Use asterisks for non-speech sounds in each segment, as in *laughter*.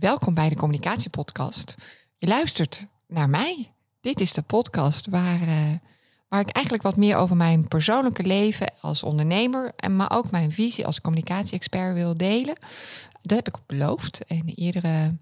welkom bij de Communicatiepodcast. Je luistert naar mij. Dit is de podcast waar, uh, waar ik eigenlijk wat meer over mijn persoonlijke leven als ondernemer, en maar ook mijn visie als communicatie-expert wil delen. Dat heb ik beloofd in eerdere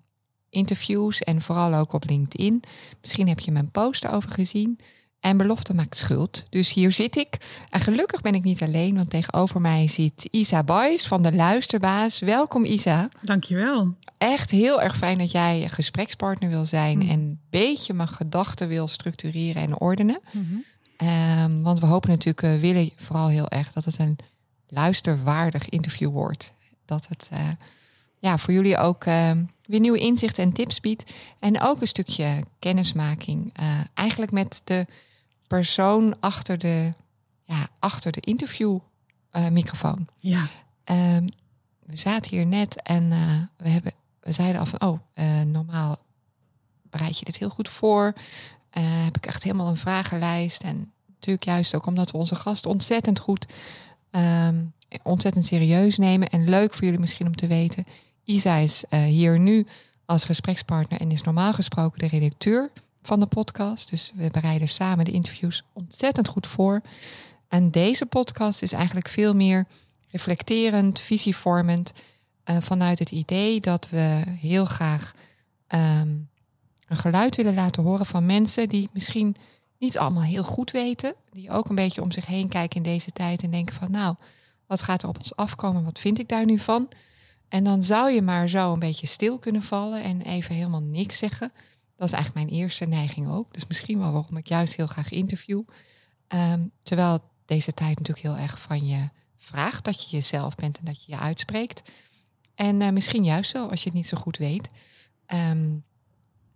interviews en vooral ook op LinkedIn. Misschien heb je mijn post over gezien. En belofte maakt schuld. Dus hier zit ik. En gelukkig ben ik niet alleen, want tegenover mij zit Isa Boys van de Luisterbaas. Welkom Isa. Dankjewel. Echt heel erg fijn dat jij gesprekspartner wil zijn mm. en een beetje mijn gedachten wil structureren en ordenen. Mm -hmm. want we hopen natuurlijk, uh, willen vooral heel erg dat het een luisterwaardig interview wordt. Dat het uh, ja, voor jullie ook uh, weer nieuwe inzichten en tips biedt. En ook een stukje kennismaking. Uh, eigenlijk met de persoon achter de, ja, achter de interviewmicrofoon. ja. Um, we zaten hier net en uh, we, hebben, we zeiden al van, oh, uh, normaal bereid je dit heel goed voor. Heb ik echt helemaal een vragenlijst. En natuurlijk juist ook omdat we onze gast ontzettend goed, um, ontzettend serieus nemen. En leuk voor jullie misschien om te weten. Isa is hier nu als gesprekspartner en is normaal gesproken de redacteur van de podcast. Dus we bereiden samen de interviews ontzettend goed voor. En deze podcast is eigenlijk veel meer reflecterend, visievormend. Uh, vanuit het idee dat we heel graag um, een geluid willen laten horen van mensen die misschien niet allemaal heel goed weten. Die ook een beetje om zich heen kijken in deze tijd en denken van nou, wat gaat er op ons afkomen? Wat vind ik daar nu van? En dan zou je maar zo een beetje stil kunnen vallen en even helemaal niks zeggen. Dat is eigenlijk mijn eerste neiging ook. Dus misschien wel waarom ik juist heel graag interview. Um, terwijl deze tijd natuurlijk heel erg van je vraagt dat je jezelf bent en dat je je uitspreekt. En uh, misschien juist wel als je het niet zo goed weet. Um,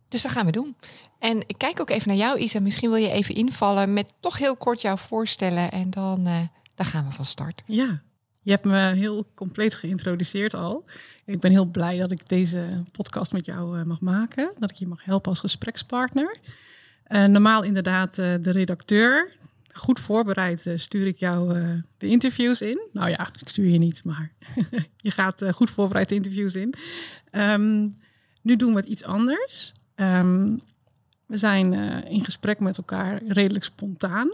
dus dat gaan we doen. En ik kijk ook even naar jou, Isa. Misschien wil je even invallen met toch heel kort jou voorstellen. En dan, uh, dan gaan we van start. Ja, je hebt me heel compleet geïntroduceerd al. Ik ben heel blij dat ik deze podcast met jou uh, mag maken. Dat ik je mag helpen als gesprekspartner. Uh, normaal inderdaad uh, de redacteur. Goed voorbereid stuur ik jou de interviews in. Nou ja, ik stuur je niet, maar *laughs* je gaat goed voorbereid de interviews in. Um, nu doen we het iets anders. Um, we zijn in gesprek met elkaar redelijk spontaan.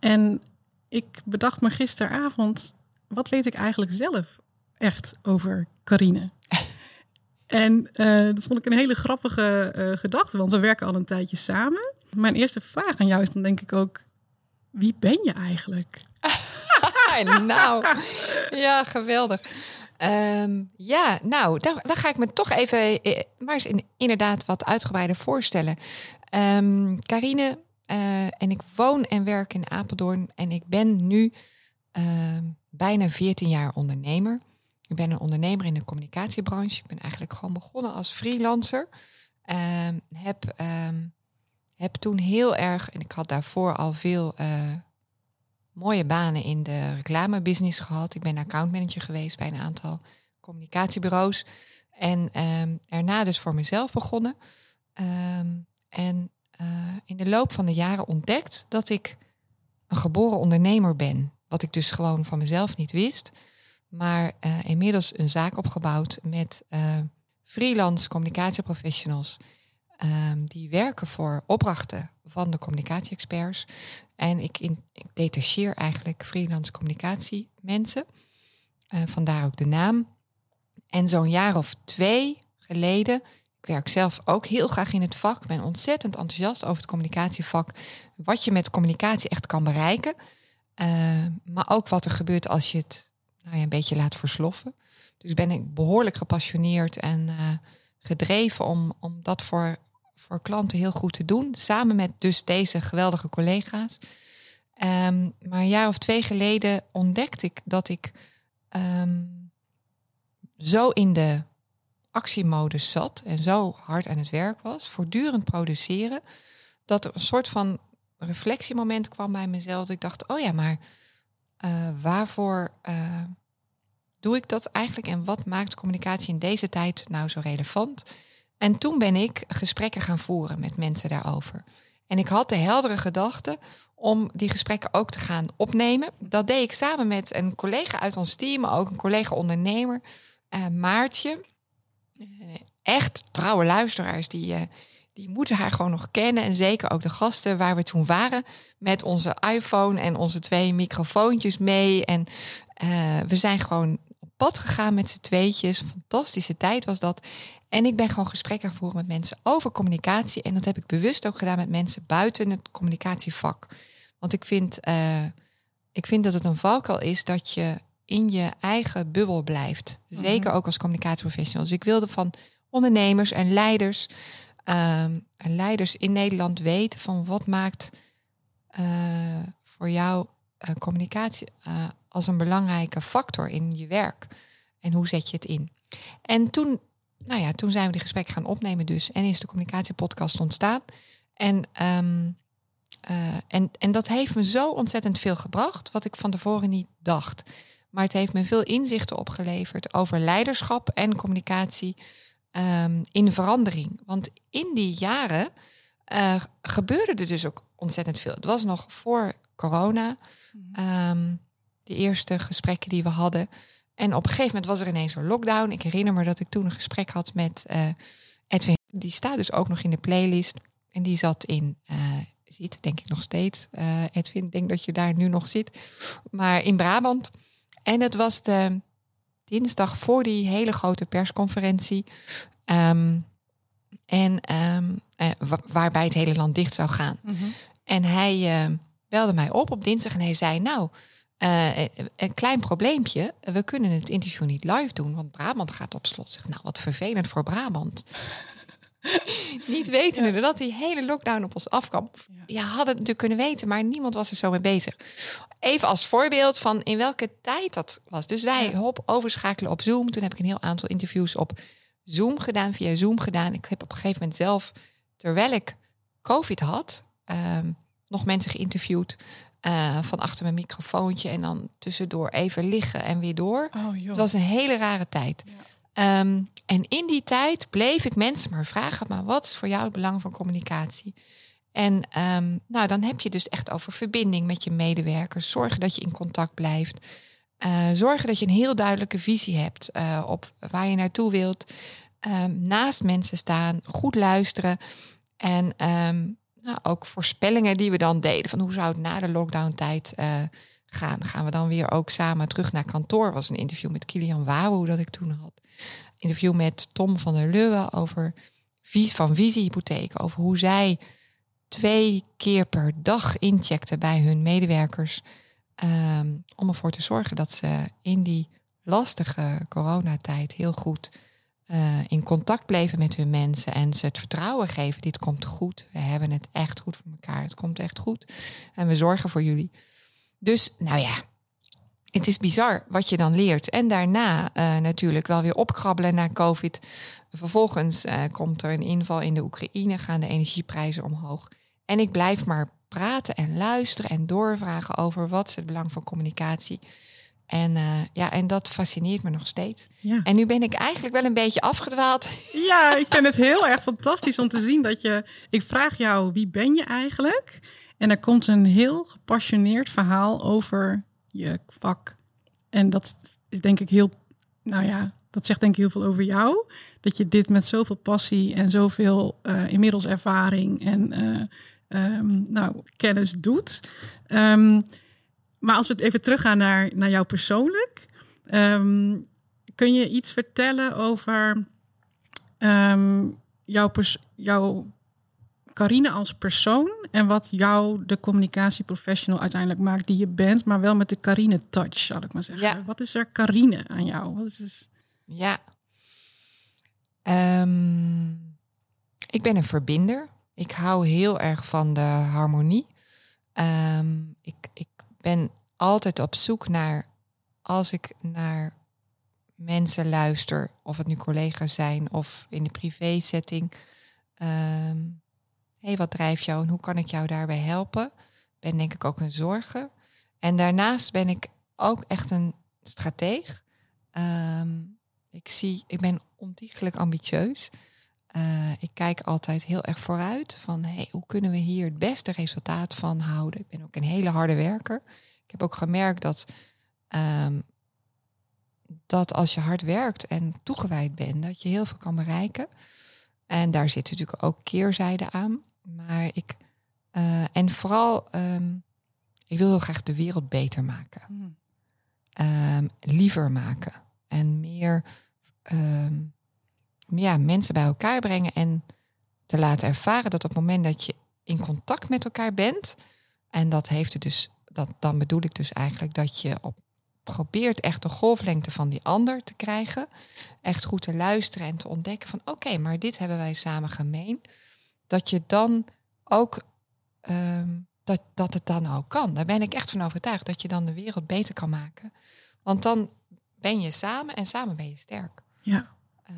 En ik bedacht me gisteravond wat weet ik eigenlijk zelf echt over Carine? *laughs* en uh, dat vond ik een hele grappige uh, gedachte, want we werken al een tijdje samen. Mijn eerste vraag aan jou is dan denk ik ook, wie ben je eigenlijk? *laughs* nou, ja, geweldig. Um, ja, nou, dan, dan, ga ik me toch even eh, maar eens in, inderdaad wat uitgebreider voorstellen. Um, Carine uh, en ik woon en werk in Apeldoorn en ik ben nu uh, bijna 14 jaar ondernemer. Ik ben een ondernemer in de communicatiebranche. Ik ben eigenlijk gewoon begonnen als freelancer. Uh, heb, uh, heb toen heel erg, en ik had daarvoor al veel uh, mooie banen in de reclamebusiness gehad. Ik ben accountmanager geweest bij een aantal communicatiebureaus. En ehm, erna dus voor mezelf begonnen. Ehm, en eh, in de loop van de jaren ontdekt dat ik een geboren ondernemer ben. Wat ik dus gewoon van mezelf niet wist. Maar uh, inmiddels een zaak opgebouwd met uh, freelance communicatieprofessionals. Um, die werken voor opdrachten van de communicatie-experts. En ik, in, ik detacheer eigenlijk freelance communicatiemensen. Uh, vandaar ook de naam. En zo'n jaar of twee geleden, ik werk zelf ook heel graag in het vak. Ik ben ontzettend enthousiast over het communicatievak. Wat je met communicatie echt kan bereiken. Uh, maar ook wat er gebeurt als je het nou ja, een beetje laat versloffen. Dus ben ik behoorlijk gepassioneerd en uh, gedreven om, om dat voor, voor klanten heel goed te doen. Samen met dus deze geweldige collega's. Um, maar een jaar of twee geleden ontdekte ik dat ik um, zo in de actiemodus zat en zo hard aan het werk was, voortdurend produceren, dat er een soort van reflectiemoment kwam bij mezelf. Dat ik dacht, oh ja, maar uh, waarvoor uh, doe ik dat eigenlijk en wat maakt communicatie in deze tijd nou zo relevant? En toen ben ik gesprekken gaan voeren met mensen daarover. En ik had de heldere gedachte om die gesprekken ook te gaan opnemen. Dat deed ik samen met een collega uit ons team, ook een collega ondernemer, uh, Maartje. echt trouwe luisteraars die, die moeten haar gewoon nog kennen. En zeker ook de gasten waar we toen waren met onze iPhone en onze twee microfoontjes mee. En uh, we zijn gewoon op pad gegaan met z'n tweetjes. Fantastische tijd was dat. En ik ben gewoon gesprekken gaan voeren met mensen over communicatie. En dat heb ik bewust ook gedaan met mensen buiten het communicatievak. Want ik vind, uh, ik vind dat het een valkuil is dat je in je eigen bubbel blijft. Zeker ook als communicatieprofessional. Dus ik wilde van ondernemers en leiders, en leiders in Nederland weten van wat maakt uh, voor jou uh, communicatie uh, als een belangrijke factor in je werk. En hoe zet je het in? En toen, nou ja, toen zijn we die gesprek gaan opnemen dus. En is de communicatiepodcast ontstaan. En, um, en, en dat heeft me zo ontzettend veel gebracht, wat ik van tevoren niet dacht. Maar het heeft me veel inzichten opgeleverd over leiderschap en communicatie um, in verandering. Want in die jaren uh, gebeurde er dus ook ontzettend veel. Het was nog voor corona, um, de eerste gesprekken die we hadden. En op een gegeven moment was er ineens een lockdown. Ik herinner me dat ik toen een gesprek had met uh, Edwin. Die staat dus ook nog in de playlist. En die zat in, uh, zit denk ik nog steeds. Uh, Edwin, ik denk dat je daar nu nog zit. Maar in Brabant. En het was de dinsdag voor die hele grote persconferentie. Um, en um, uh, waarbij het hele land dicht zou gaan. Mm -hmm. En hij uh, belde mij op op dinsdag en hij zei: Nou, uh, een klein probleempje. We kunnen het interview niet live doen, want Brabant gaat op slot. Zeg, nou, wat vervelend voor Brabant. *laughs* niet weten ja. dat die hele lockdown op ons afkwam. Ja. ja, hadden het natuurlijk kunnen weten, maar niemand was er zo mee bezig. Even als voorbeeld van in welke tijd dat was. Dus wij, hop, overschakelen op Zoom. Toen heb ik een heel aantal interviews op Zoom gedaan, via Zoom gedaan. Ik heb op een gegeven moment zelf, terwijl ik COVID had, um, nog mensen geïnterviewd. Uh, van achter mijn microfoontje en dan tussendoor even liggen en weer door. Oh, het was een hele rare tijd. Ja. Um, en in die tijd bleef ik mensen maar vragen, maar wat is voor jou het belang van communicatie? En um, nou, dan heb je dus echt over verbinding met je medewerkers. Zorgen dat je in contact blijft. Uh, zorgen dat je een heel duidelijke visie hebt uh, op waar je naartoe wilt. Um, naast mensen staan, goed luisteren. En nou, ook voorspellingen die we dan deden. Van hoe zou het na de lockdown-tijd uh, gaan? Gaan we dan weer ook samen terug naar kantoor? was een interview met Kilian Wawu dat ik toen had. Interview met Tom van der Leeuwen over van visiehypotheken. Over hoe zij twee keer per dag incheckten bij hun medewerkers. Um, om ervoor te zorgen dat ze in die lastige coronatijd heel goed uh, in contact bleven met hun mensen en ze het vertrouwen geven: dit komt goed. We hebben het echt goed voor elkaar. Het komt echt goed. En we zorgen voor jullie. Dus, nou ja, het is bizar wat je dan leert. En daarna uh, natuurlijk wel weer opkrabbelen na COVID. Vervolgens uh, komt er een inval in de Oekraïne, gaan de energieprijzen omhoog. En ik blijf maar praten en luisteren en doorvragen over wat is het belang van communicatie. En, uh, ja, en dat fascineert me nog steeds. Ja. En nu ben ik eigenlijk wel een beetje afgedwaald. *laughs* Ja, ik vind het heel erg fantastisch om te zien dat je. Ik vraag jou, wie ben je eigenlijk? En er komt een heel gepassioneerd verhaal over je vak. En dat is denk ik heel. Nou ja, dat zegt denk ik heel veel over jou. Dat je dit met zoveel passie en zoveel uh, inmiddels ervaring en uh, um, nou, kennis doet. Um, maar als we het even teruggaan naar, naar jou persoonlijk. Um, kun je iets vertellen over jouw, jouw Carine als persoon en wat jou de communicatieprofessional uiteindelijk maakt die je bent, maar wel met de Carine touch, zal ik maar zeggen. Ja. Wat is er Carine aan jou? Wat is dus... Ja. Um, ik ben een verbinder. Ik hou heel erg van de harmonie. Um, ik, ik ben altijd op zoek naar, als ik naar mensen luister, of het nu collega's zijn of in de privé-setting. Um, hey, wat drijft jou en hoe kan ik jou daarbij helpen? Ben denk ik ook een zorgen. En daarnaast ben ik ook echt een strateeg. Um, ik zie, ik ben ontiegelijk ambitieus. Uh, ik kijk altijd heel erg vooruit van hey, hoe kunnen we hier het beste resultaat van houden. Ik ben ook een hele harde werker. Ik heb ook gemerkt dat um, dat als je hard werkt en toegewijd bent, dat je heel veel kan bereiken. En daar zit natuurlijk ook keerzijde aan. Maar ik, eh, en vooral, ehm, ik wil heel graag de wereld beter maken. Hmm. Ehm, liever maken. En meer ehm, ja, mensen bij elkaar brengen en te laten ervaren dat op het moment dat je in contact met elkaar bent, en dat heeft het dus, dat, dan bedoel ik dus eigenlijk dat je op, probeert echt de golflengte van die ander te krijgen. Echt goed te luisteren en te ontdekken van oké, maar dit hebben wij samen gemeen. Dat je dan ook, ehm, dat, dat het dan ook kan. Daar ben ik echt van overtuigd, dat je dan de wereld beter kan maken. Want dan ben je samen en samen ben je sterk. Ja. Ehm,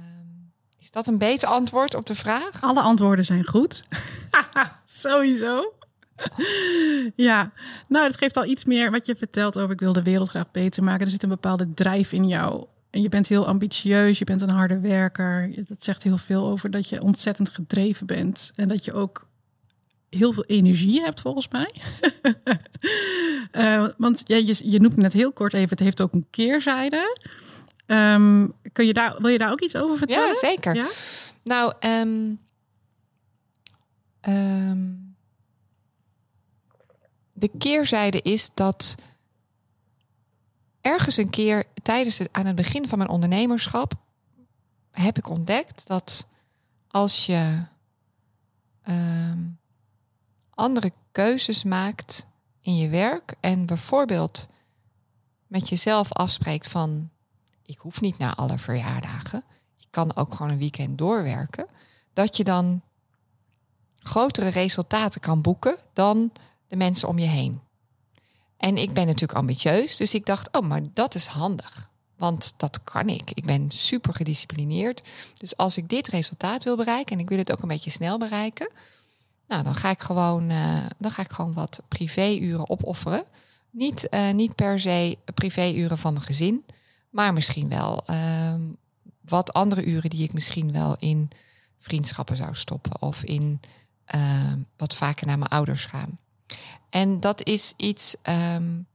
is dat een beter antwoord op de vraag? Alle antwoorden zijn goed. *laughs* Sowieso. ja, nou, het geeft al iets meer wat je vertelt over ik wil de wereld graag beter maken. Er zit een bepaalde drijf in jou. En je bent heel ambitieus, je bent een harde werker. Dat zegt heel veel over dat je ontzettend gedreven bent. En dat je ook heel veel energie hebt, volgens mij. uh, *laughs* want ja, je, je noemt net heel kort even, het heeft ook een keerzijde. Um, kun je daar, wil je daar ook iets over vertellen? Ja, zeker. Ja? Nou, um, um, de keerzijde is dat ergens een keer tijdens het, aan het begin van mijn ondernemerschap heb ik ontdekt dat als je um, andere keuzes maakt in je werk en bijvoorbeeld met jezelf afspreekt van ik hoef niet naar alle verjaardagen, ik kan ook gewoon een weekend doorwerken, dat je dan grotere resultaten kan boeken dan de mensen om je heen. En ik ben natuurlijk ambitieus, dus ik dacht, oh, maar dat is handig. Want dat kan ik. Ik ben super gedisciplineerd. Dus als ik dit resultaat wil bereiken en ik wil het ook een beetje snel bereiken, nou, dan ga ik gewoon, uh, dan ga ik gewoon wat privéuren opofferen. Niet, uh, niet per se privéuren van mijn gezin, maar misschien wel uh, wat andere uren die ik misschien wel in vriendschappen zou stoppen of in ehm, wat vaker naar mijn ouders gaan. En dat is iets um,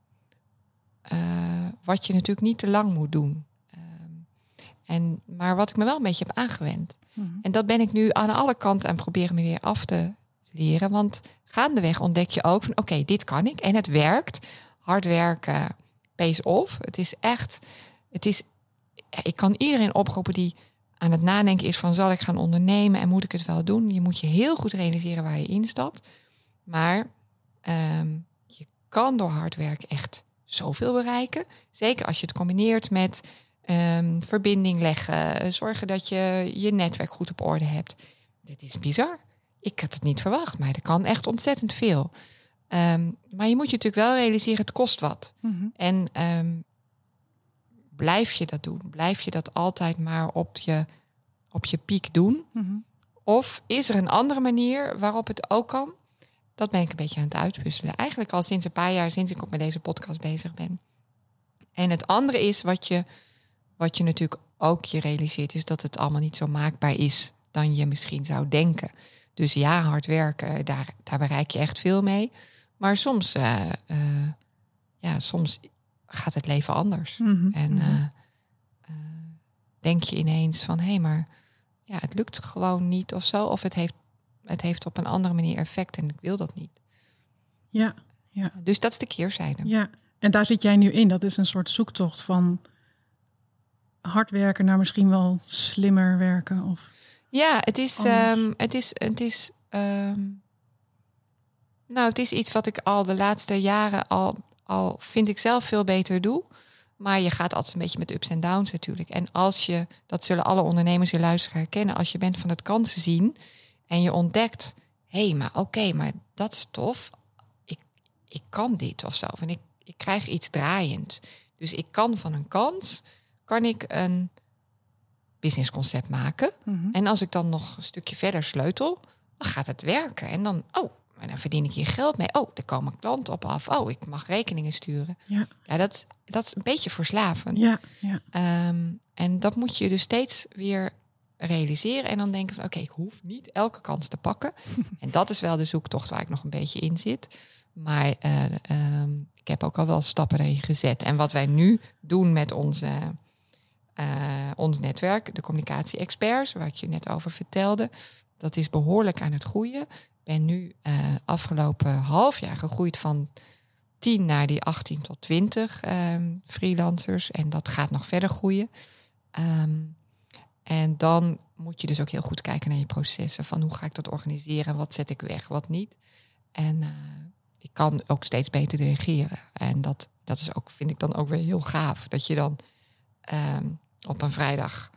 uh, wat je natuurlijk niet te lang moet doen. Um, en, maar wat ik me wel een beetje heb aangewend. Mm -hmm. En dat ben ik nu aan alle kanten aan proberen me weer af te leren. Want gaandeweg ontdek je ook van oké, okay, dit kan ik en het werkt. Hard werken, pays off. Het is echt, het is, ik kan iedereen oproepen die aan het nadenken is van zal ik gaan ondernemen en moet ik het wel doen. Je moet je heel goed realiseren waar je instapt. Maar um, je kan door hard werk echt zoveel bereiken. Zeker als je het combineert met um, verbinding leggen, zorgen dat je je netwerk goed op orde hebt. Dit is bizar. Ik had het niet verwacht, maar er kan echt ontzettend veel. Um, maar je moet je natuurlijk wel realiseren, het kost wat. Mm -hmm. En blijf je dat doen? Blijf je dat altijd maar op je, op je piek doen? Mm -hmm. Of is er een andere manier waarop het ook kan? Dat ben ik een beetje aan het uitpuzzelen. Eigenlijk al sinds een paar jaar, sinds ik ook met deze podcast bezig ben. En het andere is wat je, wat je natuurlijk ook je realiseert, is dat het allemaal niet zo maakbaar is dan je misschien zou denken. Dus ja, hard werken, daar, daar bereik je echt veel mee. Maar soms, uh, uh, ja, soms gaat het leven anders. Mm -hmm. En uh, denk je ineens van hé, hey, maar ja, het lukt gewoon niet of zo. Of het heeft het heeft op een andere manier effect en ik wil dat niet. Ja, ja. Dus dat is de keerzijde. Ja, en daar zit jij nu in. Dat is een soort zoektocht van hard werken naar misschien wel slimmer werken. Of ja, het is, um, het is, het is, um, nou, het is iets wat ik al de laatste jaren al, al vind ik zelf veel beter doe. Maar je gaat altijd een beetje met ups en downs natuurlijk. En als je, dat zullen alle ondernemers die luisteren herkennen, als je bent van het kansen zien, en je ontdekt, hé, hey, maar oké, okay, maar dat is tof. Ik, ik kan dit of zo. En ik, ik krijg iets draaiend. Dus ik kan van een kans, kan ik een businessconcept maken. Mm -hmm. En als ik dan nog een stukje verder sleutel, dan gaat het werken. En dan, oh, en dan verdien ik hier geld mee. Oh, er komen klanten op af. Oh, ik mag rekeningen sturen. Ja, ja dat, dat is een beetje verslavend. Ja, ja. Um, en dat moet je dus steeds weer realiseren en dan denken van oké, okay, ik hoef niet elke kans te pakken. *laughs* en dat is wel de zoektocht waar ik nog een beetje in zit. Maar uh, um, ik heb ook al wel stappen erin gezet. En wat wij nu doen met onze, eh, ons netwerk, de communicatie-experts, waar ik je net over vertelde, dat is behoorlijk aan het groeien. Ik ben nu uh, afgelopen half jaar gegroeid van 10 naar die 18 tot 20 ehm, freelancers. En dat gaat nog verder groeien. Ehm, en dan moet je dus ook heel goed kijken naar je processen. Van hoe ga ik dat organiseren? Wat zet ik weg, wat niet? En uh, ik kan ook steeds beter dirigeren. En dat, dat is ook, vind ik dan ook weer heel gaaf. Dat je dan um, op een vrijdag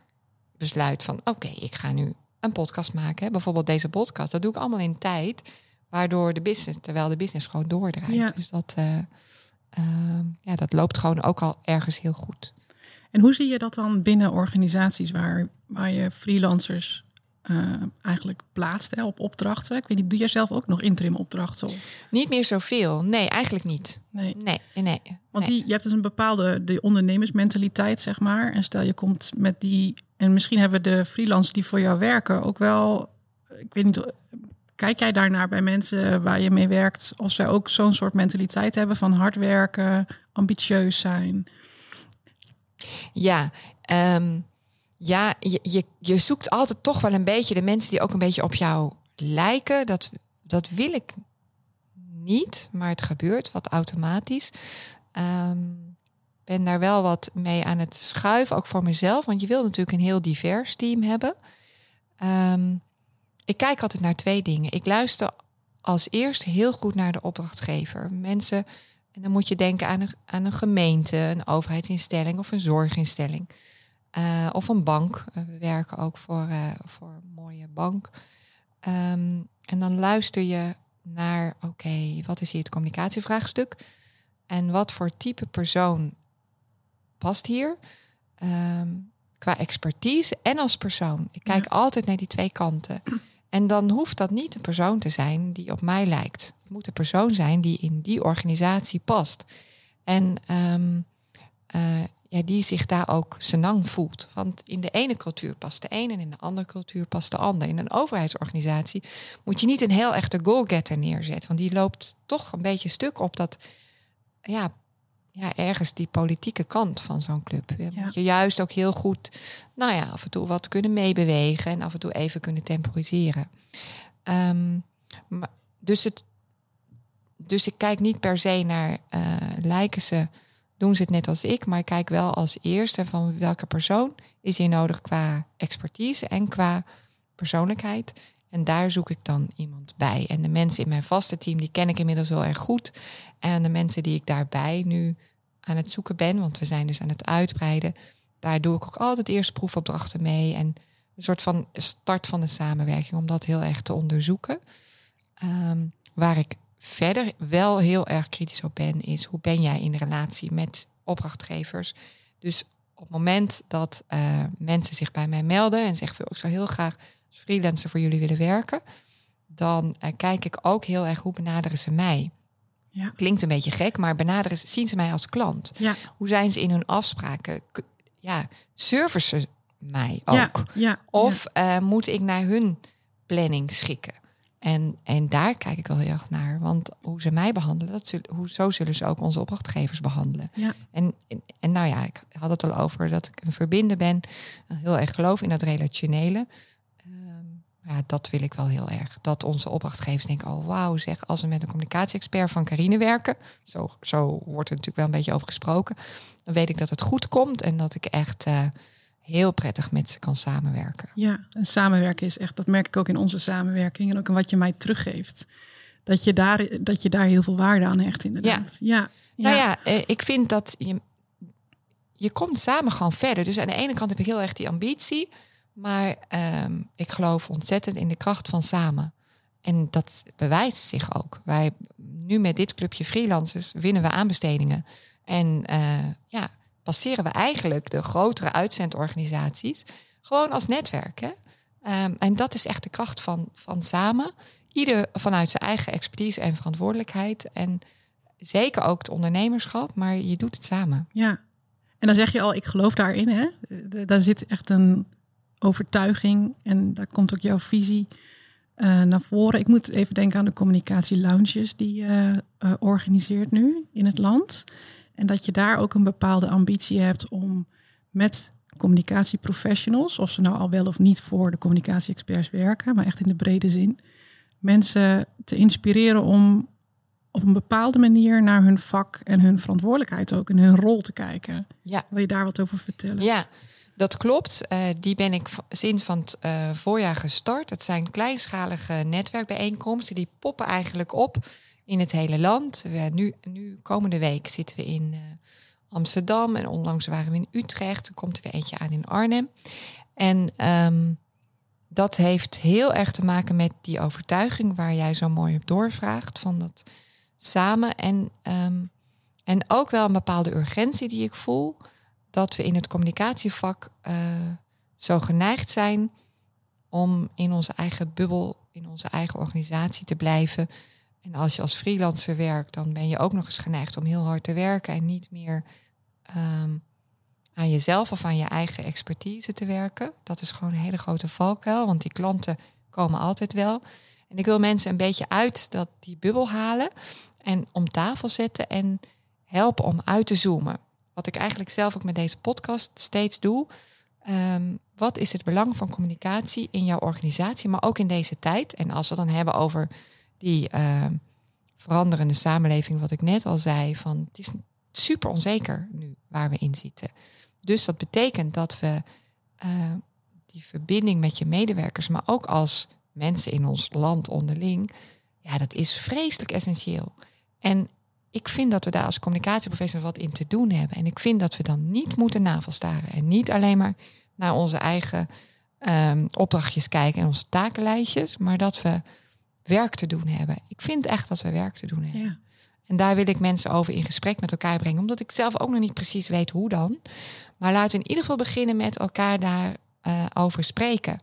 besluit van... oké, ik ga nu een podcast maken. Bijvoorbeeld deze podcast. Dat doe ik allemaal in tijd. Waardoor de business, terwijl de business gewoon doordraait. Ja. Dus dat, uh, uh, ja, dat loopt gewoon ook al ergens heel goed. En hoe zie je dat dan binnen organisaties waar, waar je freelancers uh, eigenlijk plaatst hè, op opdrachten? Ik weet niet, doe jij zelf ook nog interim opdrachten? Of? Niet meer zoveel. Nee, eigenlijk niet. Nee, nee, nee. Want nee. Die, je hebt dus een bepaalde de ondernemersmentaliteit, zeg maar. En stel je komt met die. En misschien hebben de freelancers die voor jou werken ook wel. Ik weet niet, Kijk jij daarnaar bij mensen waar je mee werkt, of zij ook zo'n soort mentaliteit hebben van hard werken, ambitieus zijn? Ja, um, ja je, je, je zoekt altijd toch wel een beetje de mensen die ook een beetje op jou lijken. Dat, dat wil ik niet, maar het gebeurt wat automatisch. Um, ben daar wel wat mee aan het schuiven, ook voor mezelf. Want je wil natuurlijk een heel divers team hebben. Um, ik kijk altijd naar twee dingen. Ik luister als eerst heel goed naar de opdrachtgever. Mensen, en dan moet je denken aan een, aan een gemeente, een overheidsinstelling of een zorginstelling. Uh, of een bank. Uh, we werken ook voor, uh, voor een mooie bank. Um, en dan luister je naar, oké, okay, wat is hier het communicatievraagstuk? En wat voor type persoon past hier? Um, qua expertise en als persoon. Ik kijk ja. altijd naar die twee kanten. En dan hoeft dat niet een persoon te zijn die op mij lijkt. Moet een persoon zijn die in die organisatie past. En um, uh, ja, die zich daar ook senang voelt. Want in de ene cultuur past de een en in de andere cultuur past de ander. In een overheidsorganisatie moet je niet een heel echte goalgetter neerzetten. Want die loopt toch een beetje stuk op dat ja, ja, ergens die politieke kant van zo'n club. Ja. Moet je juist ook heel goed, nou ja, af en toe wat kunnen meebewegen en af en toe even kunnen temporiseren. Um, maar, dus, het, dus ik kijk niet per se naar uh, lijken ze, doen ze het net als ik, maar ik kijk wel als eerste van welke persoon is hier nodig qua expertise en qua persoonlijkheid. En daar zoek ik dan iemand bij. En de mensen in mijn vaste team, die ken ik inmiddels wel erg goed. En de mensen die ik daarbij nu aan het zoeken ben, want we zijn dus aan het uitbreiden, daar doe ik ook altijd eerst proefopdrachten mee. En een soort van start van de samenwerking om dat heel erg te onderzoeken. Um, waar ik verder wel heel erg kritisch op ben, is hoe ben jij in relatie met opdrachtgevers? Dus op het moment dat uh, mensen zich bij mij melden en zeggen, ik zou heel graag als freelancer voor jullie willen werken, dan uh, kijk ik ook heel erg hoe benaderen ze mij. Ja. Klinkt een beetje gek, maar benaderen ze, zien ze mij als klant. Ja. Hoe zijn ze in hun afspraken? Ja, servicen mij ook? Ja, ja, of uh, moet ik naar hun planning schikken? En, en daar kijk ik wel heel erg naar. Want hoe ze mij behandelen, dat zullen, hoe, zo zullen ze ook onze opdrachtgevers behandelen. Ja. En, en, en nou ja, ik had het al over dat ik een verbinder ben. Heel erg geloof in dat relationele. Um, ja, dat wil ik wel heel erg. Dat onze opdrachtgevers denken, oh wauw, zeg, als we met een communicatie-expert van Carine werken, zo, zo wordt er natuurlijk wel een beetje over gesproken, dan weet ik dat het goed komt en dat ik echt uh, heel prettig met ze kan samenwerken. Ja, en samenwerken is echt, dat merk ik ook in onze samenwerking en ook in wat je mij teruggeeft. Dat je daar, dat je daar heel veel waarde aan hecht, inderdaad. Ja. Ja, ja. Nou ja, eh, ik vind dat je, je komt samen gewoon verder. Dus aan de ene kant heb ik heel erg die ambitie. Maar um, ik geloof ontzettend in de kracht van samen. En dat bewijst zich ook. Wij nu met dit clubje freelancers winnen we aanbestedingen. En uh, ja, passeren we eigenlijk de grotere uitzendorganisaties gewoon als netwerk. Hè? Um, en dat is echt de kracht van, van samen. Ieder vanuit zijn eigen expertise en verantwoordelijkheid. En zeker ook het ondernemerschap, maar je doet het samen. Ja, en dan zeg je al, ik geloof daarin. Hè? Daar zit echt een overtuiging en daar komt ook jouw visie uh, naar voren. Ik moet even denken aan de communicatie lounges die je uh, organiseert nu in het land. En dat je daar ook een bepaalde ambitie hebt om met communicatieprofessionals, of ze nou al wel of niet voor de communicatie-experts werken, maar echt in de brede zin, mensen te inspireren om op een bepaalde manier naar hun vak en hun verantwoordelijkheid ook en hun rol te kijken. Ja. Wil je daar wat over vertellen? Ja, dat klopt. Uh, die ben ik sinds van het uh, voorjaar gestart. Het zijn kleinschalige netwerkbijeenkomsten. Die poppen eigenlijk op in het hele land. We, nu, nu komende week zitten we in uh, Amsterdam en onlangs waren we in Utrecht. Er komt er weer eentje aan in Arnhem. En um, dat heeft heel erg te maken met die overtuiging waar jij zo mooi op doorvraagt. Van dat samen en, um, en ook wel een bepaalde urgentie die ik voel. Dat we in het communicatievak uh, zo geneigd zijn om in onze eigen bubbel, in onze eigen organisatie te blijven. En als je als freelancer werkt, dan ben je ook nog eens geneigd om heel hard te werken en niet meer um, aan jezelf of aan je eigen expertise te werken. Dat is gewoon een hele grote valkuil, want die klanten komen altijd wel. En ik wil mensen een beetje uit dat, die bubbel halen en om tafel zetten en helpen om uit te zoomen. Wat ik eigenlijk zelf ook met deze podcast steeds doe. Um, wat is het belang van communicatie in jouw organisatie, maar ook in deze tijd? En als we dan hebben over die uh, veranderende samenleving, wat ik net al zei, van het is super onzeker nu waar we in zitten. Dus dat betekent dat we uh, die verbinding met je medewerkers, maar ook als mensen in ons land onderling, ja, dat is vreselijk essentieel. En ik vind dat we daar als communicatieprofessionals wat in te doen hebben. En ik vind dat we dan niet moeten navelstaren en niet alleen maar naar onze eigen um, opdrachtjes kijken en onze takenlijstjes, maar dat we werk te doen hebben. Ik vind echt dat we werk te doen hebben. Ja. En daar wil ik mensen over in gesprek met elkaar brengen, omdat ik zelf ook nog niet precies weet hoe dan. Maar laten we in ieder geval beginnen met elkaar daarover uh, over spreken.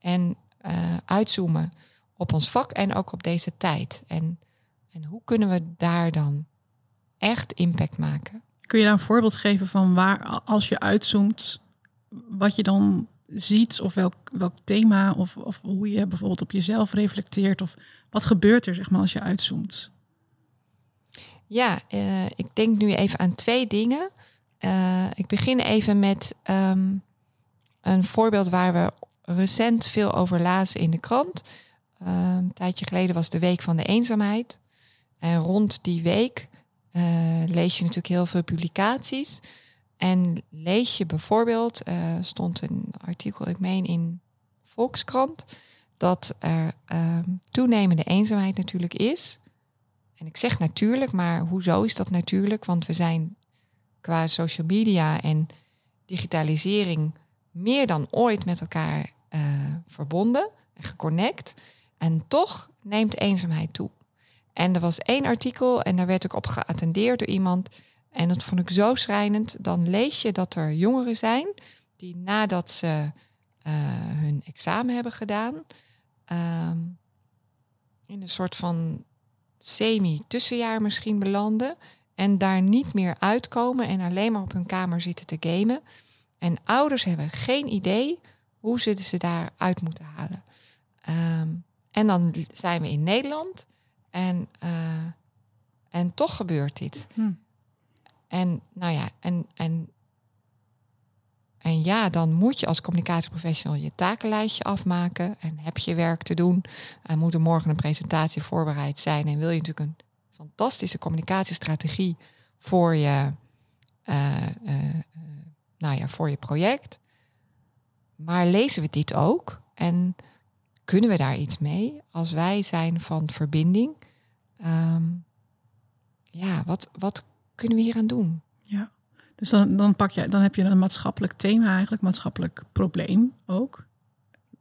En uh, uitzoomen op ons vak en ook op deze tijd. En, en hoe kunnen we daar dan echt impact maken? Kun je daar een voorbeeld geven van waar, als je uitzoomt, wat je dan ziet of welk, welk thema of, of hoe je bijvoorbeeld op jezelf reflecteert of wat gebeurt er zeg maar als je uitzoomt? Ja, uh, ik denk nu even aan twee dingen. Uh, ik begin even met um, een voorbeeld waar we recent veel over lazen in de krant. Uh, een tijdje geleden was de Week van de Eenzaamheid. En rond die week uh, lees je natuurlijk heel veel publicaties. En lees je bijvoorbeeld, uh, stond een artikel, ik meen in Volkskrant, dat er uh, toenemende eenzaamheid natuurlijk is. En ik zeg natuurlijk, maar hoezo is dat natuurlijk? Want we zijn qua social media en digitalisering meer dan ooit met elkaar uh, verbonden en geconnect. En toch neemt eenzaamheid toe. En er was één artikel en daar werd ik op geattendeerd door iemand. En dat vond ik zo schrijnend. Dan lees je dat er jongeren zijn die nadat ze uh, hun examen hebben gedaan, um, in een soort van semi-tussenjaar misschien belanden. En daar niet meer uitkomen en alleen maar op hun kamer zitten te gamen. En ouders hebben geen idee hoe ze ze daaruit moeten halen. Um, en dan zijn we in Nederland en, uh, en toch gebeurt dit. Hm. En nou ja, en, en, en ja, dan moet je als communicatieprofessional je takenlijstje afmaken en heb je werk te doen. En moet er morgen een presentatie voorbereid zijn en wil je natuurlijk een fantastische communicatiestrategie voor je, uh, uh, nou ja, voor je project. Maar lezen we dit ook? En kunnen we daar iets mee als wij zijn van verbinding? Um, ja, wat, wat kunnen we hier aan doen? Ja, dus dan, dan, pak je, dan heb je een maatschappelijk thema eigenlijk, maatschappelijk probleem ook.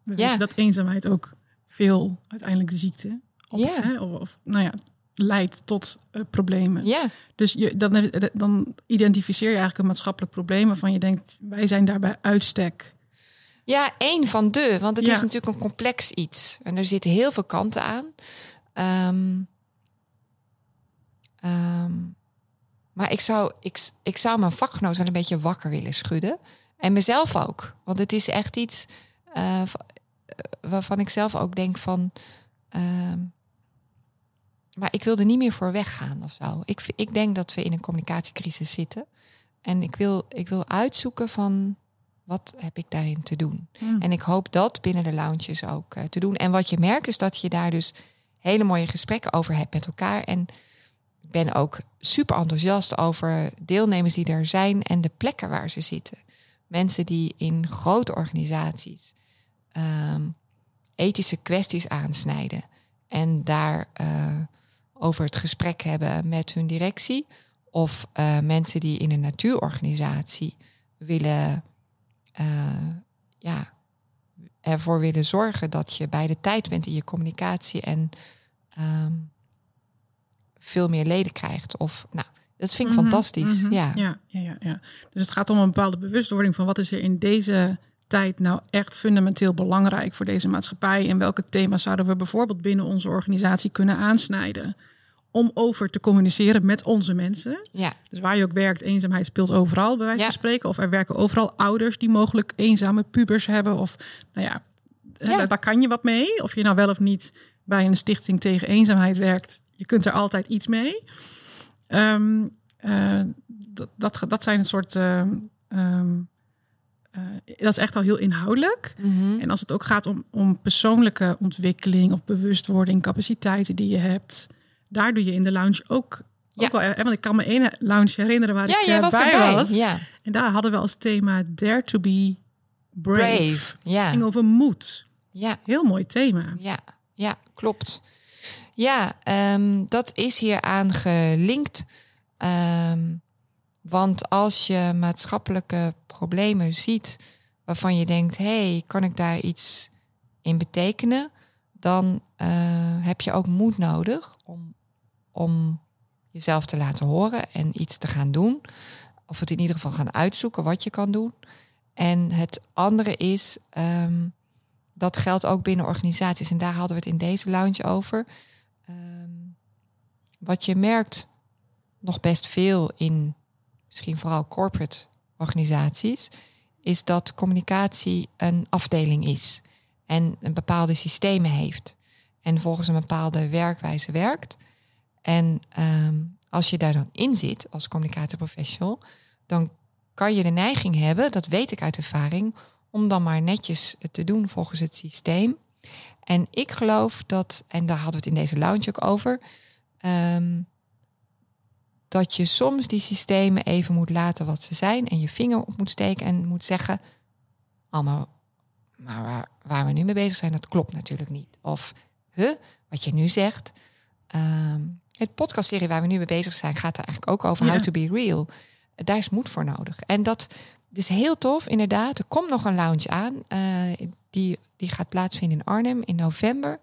We ja. weten dat eenzaamheid ook veel uiteindelijk de ziekte op, ja. Hè, of, of, nou ja, leidt tot uh, problemen. Ja. Dus je, dan, dan identificeer je eigenlijk een maatschappelijk probleem waarvan je denkt, wij zijn daarbij uitstek. Ja, één van de, want het ja. is natuurlijk een complex iets. En er zitten heel veel kanten aan. Um, um, maar ik zou, ik, ik zou mijn vakgenoot wel een beetje wakker willen schudden. En mezelf ook. Want het is echt iets uh, waarvan ik zelf ook denk van... Uh, maar ik wil er niet meer voor weggaan of zo. Ik, ik denk dat we in een communicatiecrisis zitten. En ik wil, ik wil uitzoeken van Wat heb ik daarin te doen? Hmm. En ik hoop dat binnen de lounges ook eh, te doen. En wat je merkt is dat je daar dus hele mooie gesprekken over hebt met elkaar. En ik ben ook super enthousiast over deelnemers die er zijn en de plekken waar ze zitten. Mensen die in grote organisaties ehm, ethische kwesties aansnijden en daar eh, over het gesprek hebben met hun directie. Of eh, mensen die in een natuurorganisatie willen, eh, ja, ervoor willen zorgen dat je bij de tijd bent in je communicatie en ehm, veel meer leden krijgt. Of nou, dat vind ik Mhm, fantastisch. mhm. Ja. Ja, ja, ja, ja. Dus het gaat om een bepaalde bewustwording van wat is er in deze tijd nou echt fundamenteel belangrijk voor deze maatschappij en welke thema's zouden we bijvoorbeeld binnen onze organisatie kunnen aansnijden om over te communiceren met onze mensen. ja. Dus waar je ook werkt, eenzaamheid speelt overal, bij wijze Ja. van spreken. Of er werken overal ouders die mogelijk eenzame pubers hebben. Of nou ja, eh, Ja. daar kan je wat mee. Of je nou wel of niet bij een stichting tegen eenzaamheid werkt. Je kunt er altijd iets mee. Ehm, eh, dat, dat, dat zijn een soort. ehm, ehm, eh, dat is echt al heel inhoudelijk. Mhm. En als het ook gaat om, om persoonlijke ontwikkeling of bewustwording, capaciteiten die je hebt, daar doe je in de lounge ook. Ja. Ook wel, want ik kan me één lounge herinneren waar ja, ik eh, was bij erbij. was. Ja. En daar hadden we als thema Dare to be brave. Brave. Ja. ging over moed. ja. Heel mooi thema. Ja, ja, klopt. Ja, ehm, dat is hier aan gelinkt. Ehm, want als je maatschappelijke problemen ziet waarvan je denkt, hey, kan ik daar iets in betekenen? Dan eh, heb je ook moed nodig om, om jezelf te laten horen en iets te gaan doen. Of het in ieder geval gaan uitzoeken wat je kan doen. En het andere is, ehm, dat geldt ook binnen organisaties. En daar hadden we het in deze lounge over. Ehm, wat je merkt nog best veel in misschien vooral corporate organisaties, is dat communicatie een afdeling is en een bepaalde systemen heeft en volgens een bepaalde werkwijze werkt. En ehm, als je daar dan in zit als communicatieprofessional, dan kan je de neiging hebben, dat weet ik uit ervaring, om dan maar netjes te doen volgens het systeem. En ik geloof dat, en daar hadden we het in deze lounge ook over, ehm, dat je soms die systemen even moet laten wat ze zijn en je vinger op moet steken en moet zeggen, allemaal, maar waar, waar we nu mee bezig zijn, dat klopt natuurlijk niet. Of, huh, wat je nu zegt. ehm, het podcastserie waar we nu mee bezig zijn gaat er eigenlijk ook over Ja. how to be real. Daar is moed voor nodig. En dat is heel tof, inderdaad. Er komt nog een lounge aan. eh, die, die gaat plaatsvinden in Arnhem in november.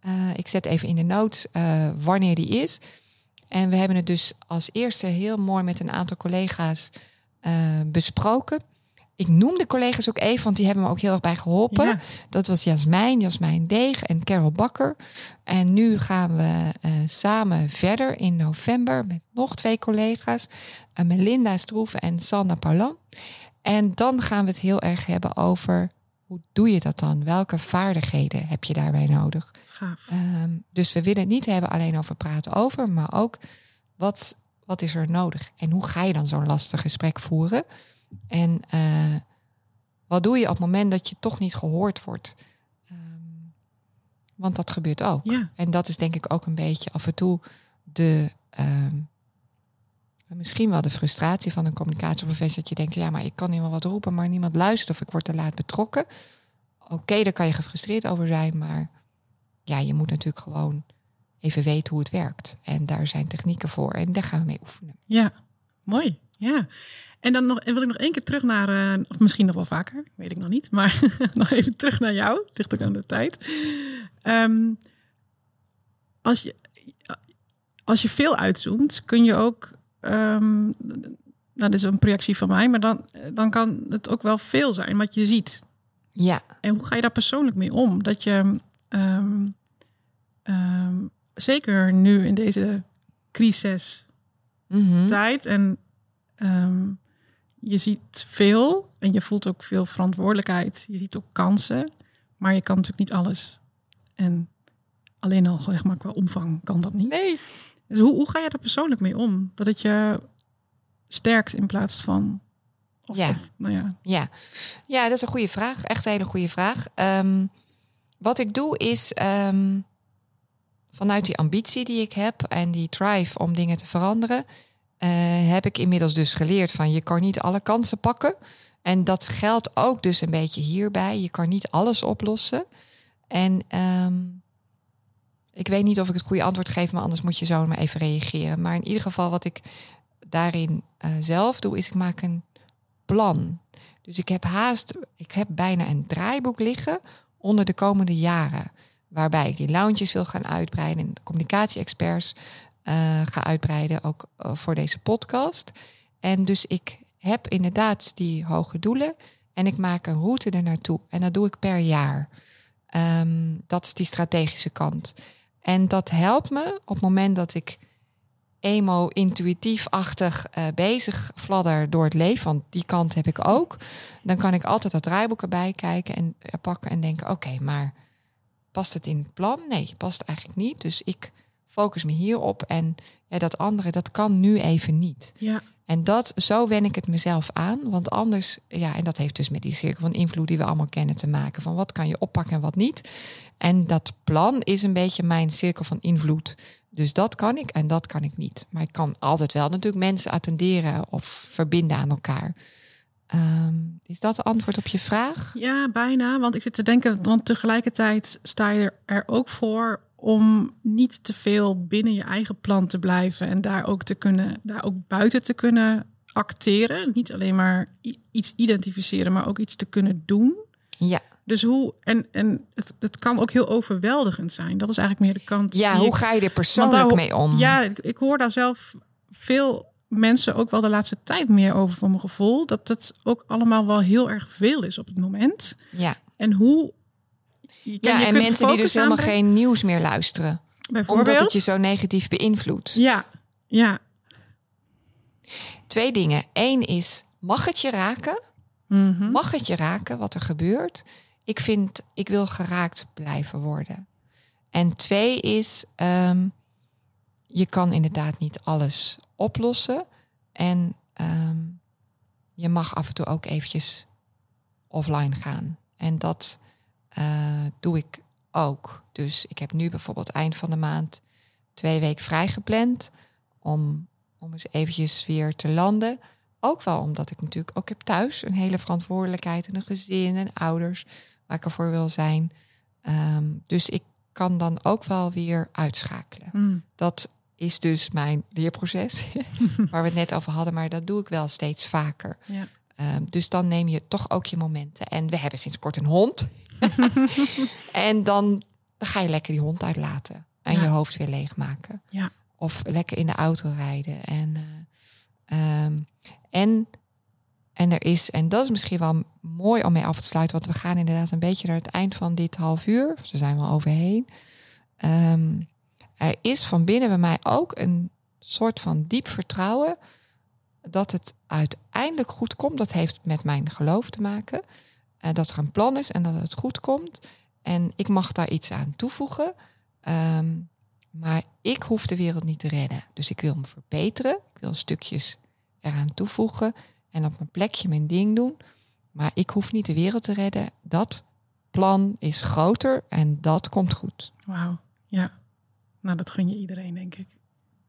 Eh, ik zet even in de notes eh, wanneer die is. En we hebben het dus als eerste heel mooi met een aantal collega's besproken. Ik noem de collega's ook even, want die hebben me ook heel erg bij geholpen. Ja. Dat was Jasmijn, Jasmijn Deeg en Carol Bakker. En nu gaan we eh, samen verder in november met nog twee collega's. eh, Melinda Stroeven en Sanna Paulan. En dan gaan we het heel erg hebben over hoe doe je dat dan? Welke vaardigheden heb je daarbij nodig? Gaaf. Ehm, dus we willen het niet hebben alleen over praten over, maar ook wat, wat is er nodig? En hoe ga je dan zo'n lastig gesprek voeren? En eh, wat doe je op het moment dat je toch niet gehoord wordt? Ehm, want dat gebeurt ook. Ja. En dat is denk ik ook een beetje af en toe de. ehm, misschien wel de frustratie van een communicatieprofessional. Dat je denkt, ja, maar ik kan wel wat roepen, maar niemand luistert of ik word te laat betrokken. Oké, daar kan je gefrustreerd over zijn, maar ja, je moet natuurlijk gewoon even weten hoe het werkt. En daar zijn technieken voor en daar gaan we mee oefenen. Ja, mooi. Ja. En dan nog, en wil ik nog één keer terug naar, eh, of misschien nog wel vaker, weet ik nog niet, maar *laughs* nog even terug naar jou. Ligt ook aan de tijd. Ehm, als, je, als je veel uitzoomt, kun je ook, ehm, nou, dat is een projectie van mij, maar dan, dan kan het ook wel veel zijn wat je ziet. Ja, En hoe ga je daar persoonlijk mee om? Dat je ehm, zeker nu in deze crisis mhm. tijd en ehm, je ziet veel en je voelt ook veel verantwoordelijkheid. Je ziet ook kansen, maar je kan natuurlijk niet alles. En alleen al zeg maar qua omvang kan dat niet. nee. Dus hoe, hoe ga je daar persoonlijk mee om? Dat het je sterkt in plaats van Of, Ja. of, nou ja. Ja. ja, dat is een goede vraag. Echt een hele goede vraag. Ehm, wat ik doe is ehm, vanuit die ambitie die ik heb en die drive om dingen te veranderen, eh, heb ik inmiddels dus geleerd van je kan niet alle kansen pakken. En dat geldt ook dus een beetje hierbij. Je kan niet alles oplossen. En ehm, ik weet niet of ik het goede antwoord geef, maar anders moet je zo maar even reageren. Maar in ieder geval, wat ik daarin eh, zelf doe, is ik maak een plan. Dus ik heb haast, ik heb bijna een draaiboek liggen onder de komende jaren. Waarbij ik die lounges wil gaan uitbreiden en communicatie-experts ga uitbreiden, ook eh, voor deze podcast. En dus ik heb inderdaad die hoge doelen en ik maak een route er naartoe. En dat doe ik per jaar. Ehm, dat is die strategische kant. En dat helpt me op het moment dat ik emo-intuïtief-achtig eh, bezig fladder door het leven. Want die kant heb ik ook. Dan kan ik altijd dat draaiboek erbij kijken en eh, pakken en denken: oké, maar past het in het plan? Nee, past eigenlijk niet. Dus ik focus me hierop. En ja, dat andere, dat kan nu even niet. Ja. En dat, zo wen ik het mezelf aan. Want anders, ja, en dat heeft dus met die cirkel van invloed die we allemaal kennen te maken. Van wat kan je oppakken en wat niet. En dat plan is een beetje mijn cirkel van invloed. Dus dat kan ik en dat kan ik niet. Maar ik kan altijd wel natuurlijk mensen attenderen of verbinden aan elkaar. Ehm, is dat het antwoord op je vraag? Ja, bijna. Want ik zit te denken, want tegelijkertijd sta je er ook voor om niet te veel binnen je eigen plan te blijven en daar ook te kunnen, daar ook buiten te kunnen acteren. Niet alleen maar iets identificeren, maar ook iets te kunnen doen. Ja. Dus hoe, en, en het, het kan ook heel overweldigend zijn. Dat is eigenlijk meer de kant. Ja, hoe ik- ga je er persoonlijk daar- mee om? Ja, ik, ik hoor daar zelf veel mensen ook wel de laatste tijd meer over van mijn gevoel. Dat het ook allemaal wel heel erg veel is op het moment. ja. En hoe. Je, kan- ja je en mensen die dus helemaal aanbrengen, geen nieuws meer luisteren. Bijvoorbeeld. Omdat het je zo negatief beïnvloedt. Ja, ja. Twee dingen. Eén is, mag het je raken? Mhm. Mag het je raken wat er gebeurt? Ik vind, ik wil geraakt blijven worden. En twee is, ehm, je kan inderdaad niet alles oplossen. En ehm, je mag af en toe ook eventjes offline gaan. En dat eh, doe ik ook. Dus ik heb nu bijvoorbeeld eind van de maand twee weken vrijgepland om, om eens eventjes weer te landen. Ook wel omdat ik natuurlijk ook heb thuis een hele verantwoordelijkheid en een gezin en ouders waar ik ervoor wil zijn. Ehm, dus ik kan dan ook wel weer uitschakelen. Mm. Dat is dus mijn leerproces, *laughs* waar we het net over hadden, maar dat doe ik wel steeds vaker. Ja. Ehm, dus dan neem je toch ook je momenten. En we hebben sinds kort een hond. *laughs* en dan, dan ga je lekker die hond uitlaten en Ja. je hoofd weer leegmaken. Ja. Of lekker in de auto rijden. En, eh, ehm, en, en er is, en dat is misschien wel mooi om mee af te sluiten, want we gaan inderdaad een beetje naar het eind van dit half uur. Ze zijn wel overheen. Ehm, er is van binnen bij mij ook een soort van diep vertrouwen dat het uiteindelijk goed komt. Dat heeft met mijn geloof te maken. Eh, dat er een plan is en dat het goed komt. En ik mag daar iets aan toevoegen. Ehm, maar ik hoef de wereld niet te redden. Dus ik wil hem verbeteren. Ik wil stukjes eraan toevoegen. En op mijn plekje mijn ding doen. Maar ik hoef niet de wereld te redden. Dat plan is groter en dat komt goed. Wauw. Ja. Nou, dat gun je iedereen, denk ik.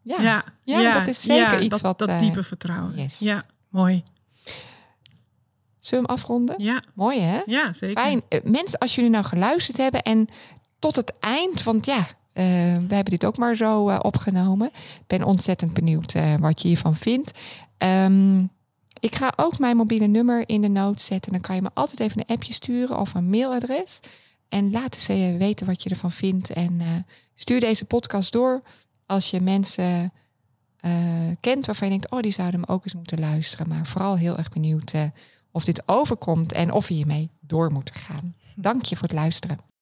Ja, Ja, dat is zeker iets dat, wat, Dat eh, diepe vertrouwen. yes. Ja, mooi. Zullen we hem afronden? Ja, Mooi hè? ja zeker. Fijn. Eh, Mensen, als jullie nou geluisterd hebben en tot het eind, want ja, eh, we hebben dit ook maar zo eh, opgenomen. Ik ben ontzettend benieuwd wat je hiervan vindt. Ehm, ik ga ook mijn mobiele nummer in de notes zetten. Dan kan je me altijd even een appje sturen of een mailadres. En laat eens weten wat je ervan vindt. En stuur deze podcast door als je mensen kent waarvan je denkt... oh, die zouden hem ook eens moeten luisteren. Maar vooral heel erg benieuwd of dit overkomt en of we hiermee door moeten gaan. Dank je voor het luisteren.